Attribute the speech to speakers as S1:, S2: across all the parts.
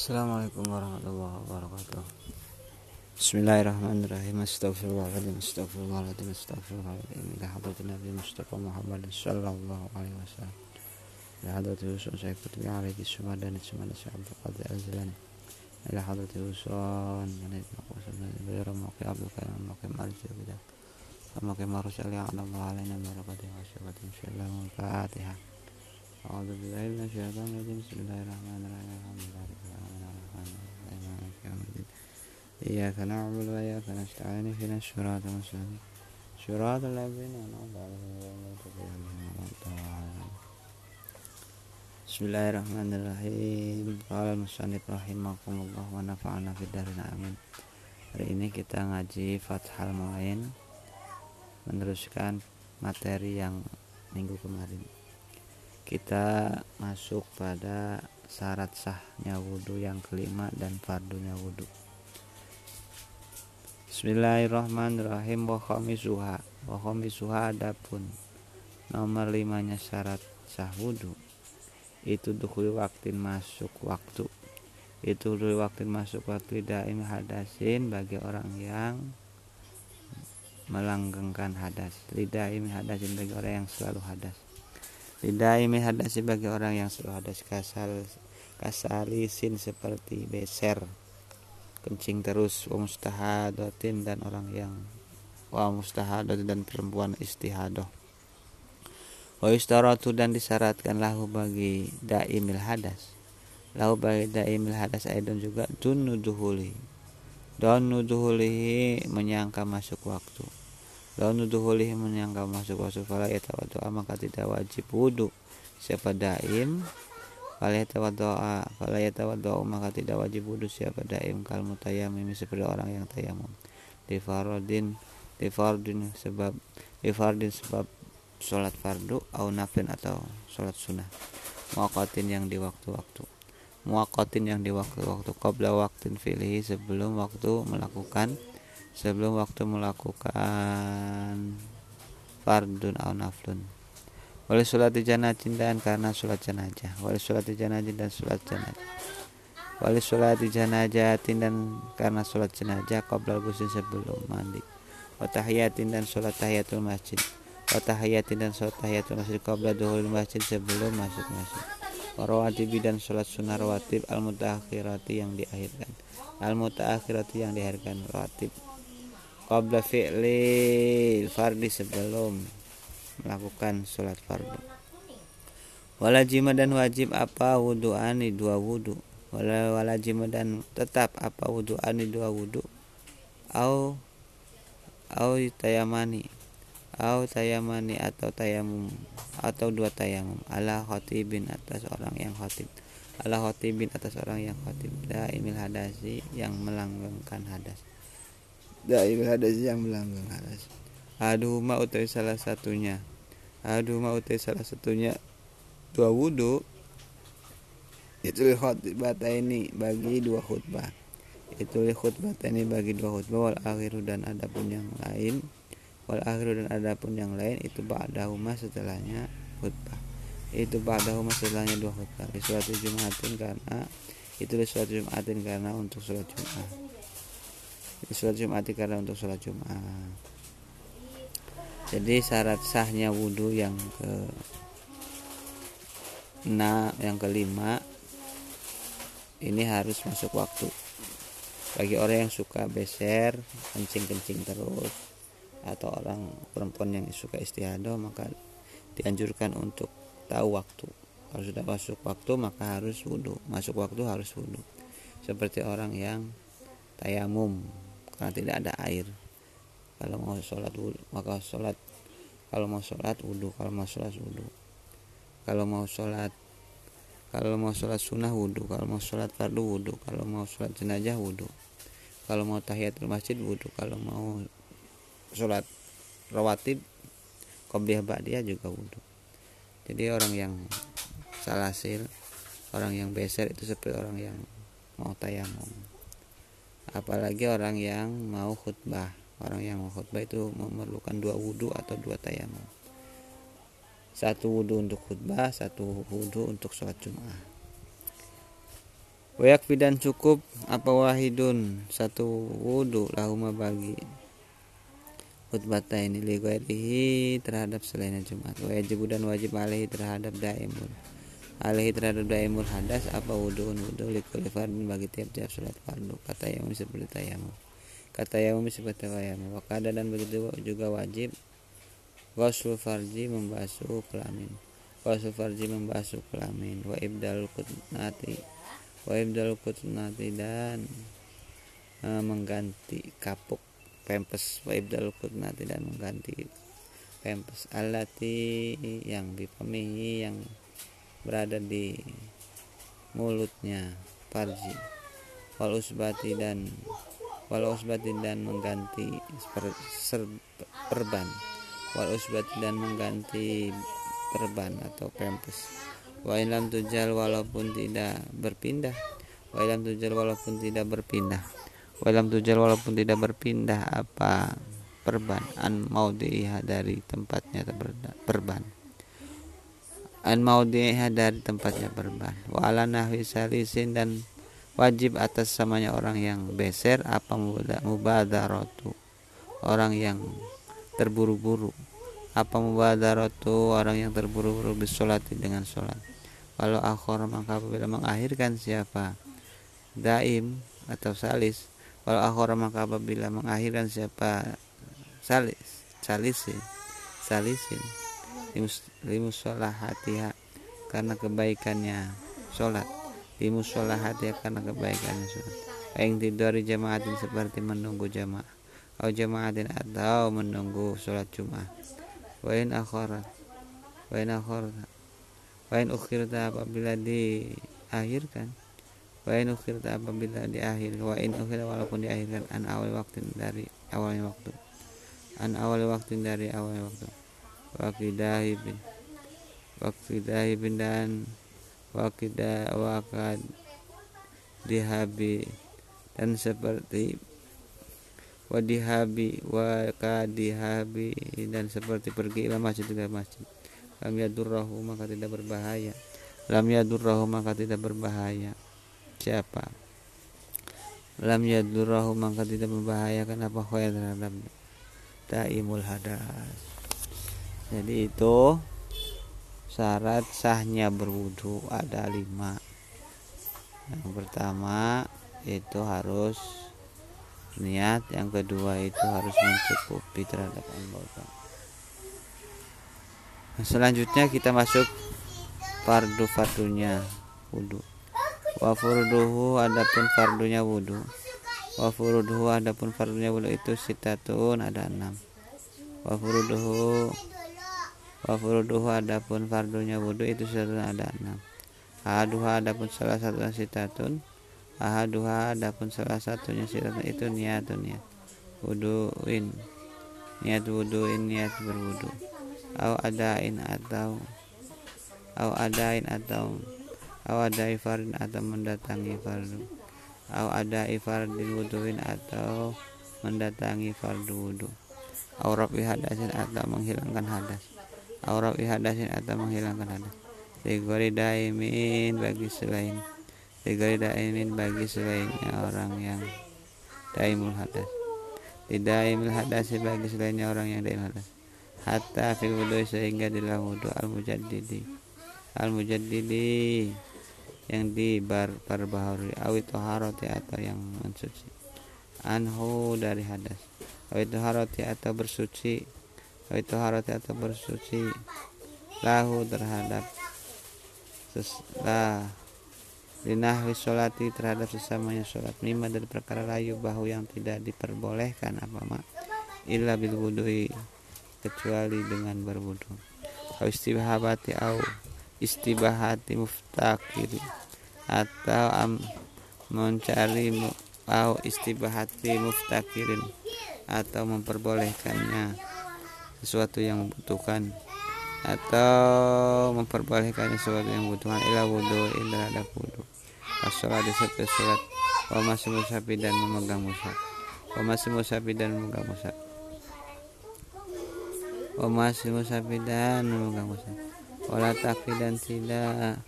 S1: السلام عليكم ورحمة الله وبركاته بسم الله الرحمن الرحيم استغفر الله العظيم استغفر الله العظيم استغفر الله العظيم إلى حضرة النبي المصطفى محمد صلى الله عليه وسلم إلى حضرة يوسف سيف قطبي عليه السمدان السمدان سيد عبد القادر الأزلاني إلى حضرة يوسف من ابن قوس بن الزبير موقع عبد الكريم موقع الزبير مارس علي يعلم الله علينا بركته وشفقته إن شاء الله والفاتحة أعوذ بالله من الشيطان الرجيم بسم الله الرحمن الرحيم الحمد لله رب العالمين رب العالمين الرحمن الرحيم مالك يوم الدين إياك نعبد وإياك نستعين اهدنا الصراط المستقيم صراط الذين أنعمت عليهم غير المغضوب عليهم ولا الضالين بسم الله الرحمن الرحيم قال المصنف رحمكم الله ونفعنا في الدارين آمين Hari ini kita ngaji Fathal Mu'in Meneruskan materi yang minggu kemarin kita masuk pada syarat sahnya wudhu yang kelima dan fardunya wudhu Bismillahirrahmanirrahim. Wa khamisuha wa khamisuha adapun. Nomor limanya syarat sah wudhu itu dukhul waktin masuk waktu. Itu dulu waktu masuk waktu daim hadasin bagi orang yang melanggengkan hadas. Lidaim hadasin bagi orang yang selalu hadas Lidaimi hadasi bagi orang yang selalu hadas kasal kasalisin seperti beser kencing terus wa mustahadatin dan orang yang wa mustahadatin dan perempuan istihadoh. Wa istaratu dan disyaratkan lahu bagi daimil hadas. Lahu bagi daimil hadas aidon juga dunuduhuli dunuduhulihi menyangka masuk waktu lalu nuduhulihi menyangka masuk waktu fala yatawaddoa maka tidak wajib wudhu siapa daim fala yatawaddoa fala yatawaddoa maka tidak wajib wudhu siapa daim kal mutayammim seperti orang yang tayamum. Di farodin di fardin sebab di fardin sebab sholat fardu au nafin atau sholat sunnah. Muaqatin yang di waktu-waktu. Muaqatin yang di waktu-waktu. Qabla waktin filihi sebelum waktu melakukan sebelum waktu melakukan fardun atau naflun. Oleh sholat janajin dan karena sholat jenazah. Oleh sholat janajin dan sholat jenazah. Oleh sholat janajatin dan karena sholat jenazah qabla gusin sebelum mandi. Watahiyatin dan sholat tahiyatul masjid. Watahiyatin dan sholat tahiyatul masjid qabla duhul masjid sebelum masuk masjid. Warawatibi dan sholat sunnah rawatib al yang diakhirkan. Al mutaakhirati yang diakhirkan rawatib qabla fi'li fardi sebelum melakukan sholat fardu. Walajima dan wajib apa ani dua wudhu wala walajima dan tetap apa ani dua wudhu au au tayamani au tayamani atau tayamum atau dua tayamum. Ala khotibin atas orang yang khotib. Ala khotibin atas orang yang khotib. Daimil hadasi yang melanggengkan hadas dail hadas yang melanggang hadas. Aduh mau utai salah satunya. Aduh mau utai salah satunya. Dua wudhu itu khutbah ini bagi dua khutbah. Itu khutbah ini bagi dua khutbah. Wal akhiru dan adapun yang lain. Wal akhiru dan adapun yang lain. Itu ba'dahuma setelahnya khutbah. Itu ba'dahuma setelahnya dua khutbah. Di surat Jumatin karena itu di surat Jumatin karena untuk surat Jumat sholat Jumat karena untuk sholat Jumat. Jadi syarat sahnya wudhu yang ke enam yang kelima ini harus masuk waktu. Bagi orang yang suka beser kencing-kencing terus atau orang perempuan yang suka istihadah maka dianjurkan untuk tahu waktu. Kalau sudah masuk waktu maka harus wudhu masuk waktu harus wudhu seperti orang yang tayamum karena tidak ada air. Kalau mau sholat wudhu maka sholat. Kalau mau sholat wudhu kalau mau sholat wudhu kalau mau sholat kalau mau sholat sunnah wudhu kalau mau sholat fardu wudhu kalau mau sholat jenazah wudhu kalau mau tahiyatul masjid wudhu kalau mau sholat rawatib qobliyah ba'diyah juga wudhu jadi orang yang salasil orang yang beser itu seperti orang yang mau tayamum apalagi orang yang mau khutbah. Orang yang mau khutbah itu memerlukan dua wudhu atau dua tayamum. Satu wudhu untuk khutbah satu wudhu untuk sholat jumat Wayak dan cukup apa wahidun? Satu wudhu lahuma bagi. Khutbata ini terhadap selain Jumat wajib dan wajib alaihi terhadap daimul alaihi terhadap daimul hadas apa wudhu wudhu likul fardin bagi tiap-tiap sholat fardu kata yang seperti tayamum kata yang seperti tayamum wakada dan begitu juga wajib wasul farji membasuh kelamin. Wasul farji membasuh kelamin. Wa ibdal kutnati wa ibdal kutnati dan uh, mengganti kapuk pempes. Wa ibdal kutnati dan mengganti pempes. Alati yang dipemihi yang berada di mulutnya parji wal usbati dan wal usbati dan mengganti per, ser, perban. Wal usbati dan mengganti perban atau pempes wa ilam tujal walaupun tidak berpindah. Wa ilam tujal walaupun tidak berpindah. Wa ilam tujal walaupun tidak berpindah apa perban? An maudhiha dari tempatnya perban an maudhiha dari tempatnya perban wa ala nahwi salisin dan wajib atas samanya orang yang beser apa mubadaratu orang yang terburu-buru. Apa mubadaratu orang yang terburu-buru bisolati dengan sholat Walau akhor maka apabila mengakhirkan siapa daim atau salis. Walau akhor maka apabila mengakhirkan siapa salis salisin salisin limus hatiha karena kebaikannya. Sholat. Limus hatiha karena kebaikannya. Sholat. Yang tidur di jamaatin seperti menunggu jamaah. Atau jamaatin atau menunggu sholat jumat wain akhorat wain akhorat Wain ukhirta apabila diakhirkan. Wain ukhirta apabila diakhir. Wain ukhirta walaupun diakhirkan An awal waktu dari awalnya waktu. An awal waktu dari awalnya waktu Wakidahibin Wakidahibin dan Wakidah wakad Dihabi Dan seperti Wadihabi Wakadihabi Dan seperti pergi ke masjid ke masjid. Lam yadurrahu maka tidak berbahaya. Lam yadurrahu maka tidak berbahaya. Siapa? Lam yadurrahu maka tidak membahayakan apa khoya terhadap daimul hadas jadi itu syarat sahnya berwudu ada lima. Yang pertama itu harus niat yang kedua itu harus mencukupi terhadap anggota. Selanjutnya kita masuk fardu fardunya wudhu wa furduhu adapun fardunya wudhu wa furduhu adapun fardunya wudhu itu sitatun ada enam. Wa furduhu wa furduhu adapun fardunya wudhu itu sitatun ada enam. Ahaduha adapun salah satunya sitatun. Ahaduha adapun salah satunya sitatun itu niatun niat wudhuin niat wudhuin niat berwudhu au adain atau au adain atau au ada fardin atau mendatangi fardu. Au ada fardin wuduin atau mendatangi fardu wudu. Au rafi hadasin atau menghilangkan hadas au rafi hadasin atau menghilangkan hadas Ligori daimin bagi selain. Ligori daimin bagi selainnya orang yang daimul hadas. Tidak daimul hadas bagi selainnya orang yang daimul hadas. Hatta fil wudu sehingga di dalam wudu al mujaddidi al mujaddidi yang dibar perbaharui awit toharoti atau yang mensuci. Anhu dari hadas. Awit toharoti atau bersuci awit toharoti atau bersuci. Lahu terhadap setelah dinahwi sholati terhadap sesamanya sholat. Mima dari perkara layu bahu yang tidak diperbolehkan apa mak? Illa bil wudui kecuali dengan berwudu. Au istibahabati au istibahati muftakiri atau am mencari au istibahati muftakirin atau memperbolehkannya sesuatu yang membutuhkan atau memperbolehkannya sesuatu yang membutuhkan ila wudu terhadap wudu. As-sholat disertai sholat wa musafi dan memegang mushaf. Wa musafi dan memegang mushaf. Wa musafir dan memegang musaf wala takfi dan tidak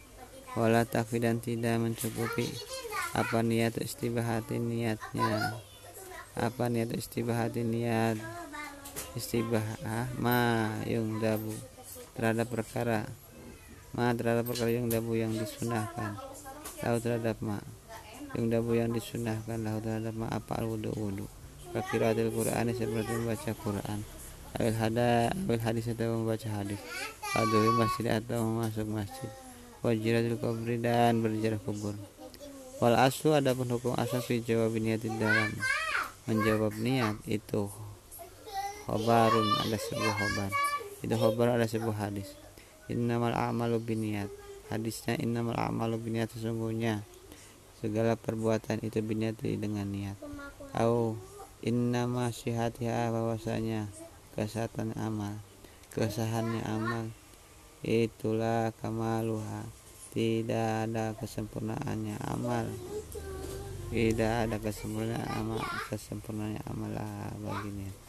S1: wala takfi dan tidak mencukupi apa niat istibahati niatnya. Apa niat istibahati niat istibah ma yung dabu terhadap perkara. Ma terhadap perkara yang dabu yang disunahkan. Lahu terhadap ma. Yang dabu yang disunahkan lahu terhadap ma. Apa al wudu wudu kakiratul Quran seperti membaca Quran. Awil hada awil hadis atau membaca hadis. Adui masjid atau masuk masjid. Wajiratul kubri dan berjarah kubur. Wal aslu adapun hukum asal fi jawab niat dalam menjawab niat itu khobarun ada sebuah khobar. Itu khobar ada sebuah hadis. Innamal a'malu biniat hadisnya innamal a'malu biniat sesungguhnya. Segala perbuatan itu biniat dengan niat. Au innama syihatiha bahwasanya kesehatan amal kesahannya amal itulah kamaluha. Tidak ada kesempurnaannya amal. Tidak ada kesempurnaan amal kesempurnaannya amal baginya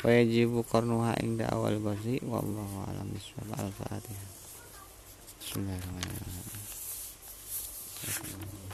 S1: wajibu karnuha inda awal basi wallahu alam bisawab al-fatihah Bismillahirrahmanirrahim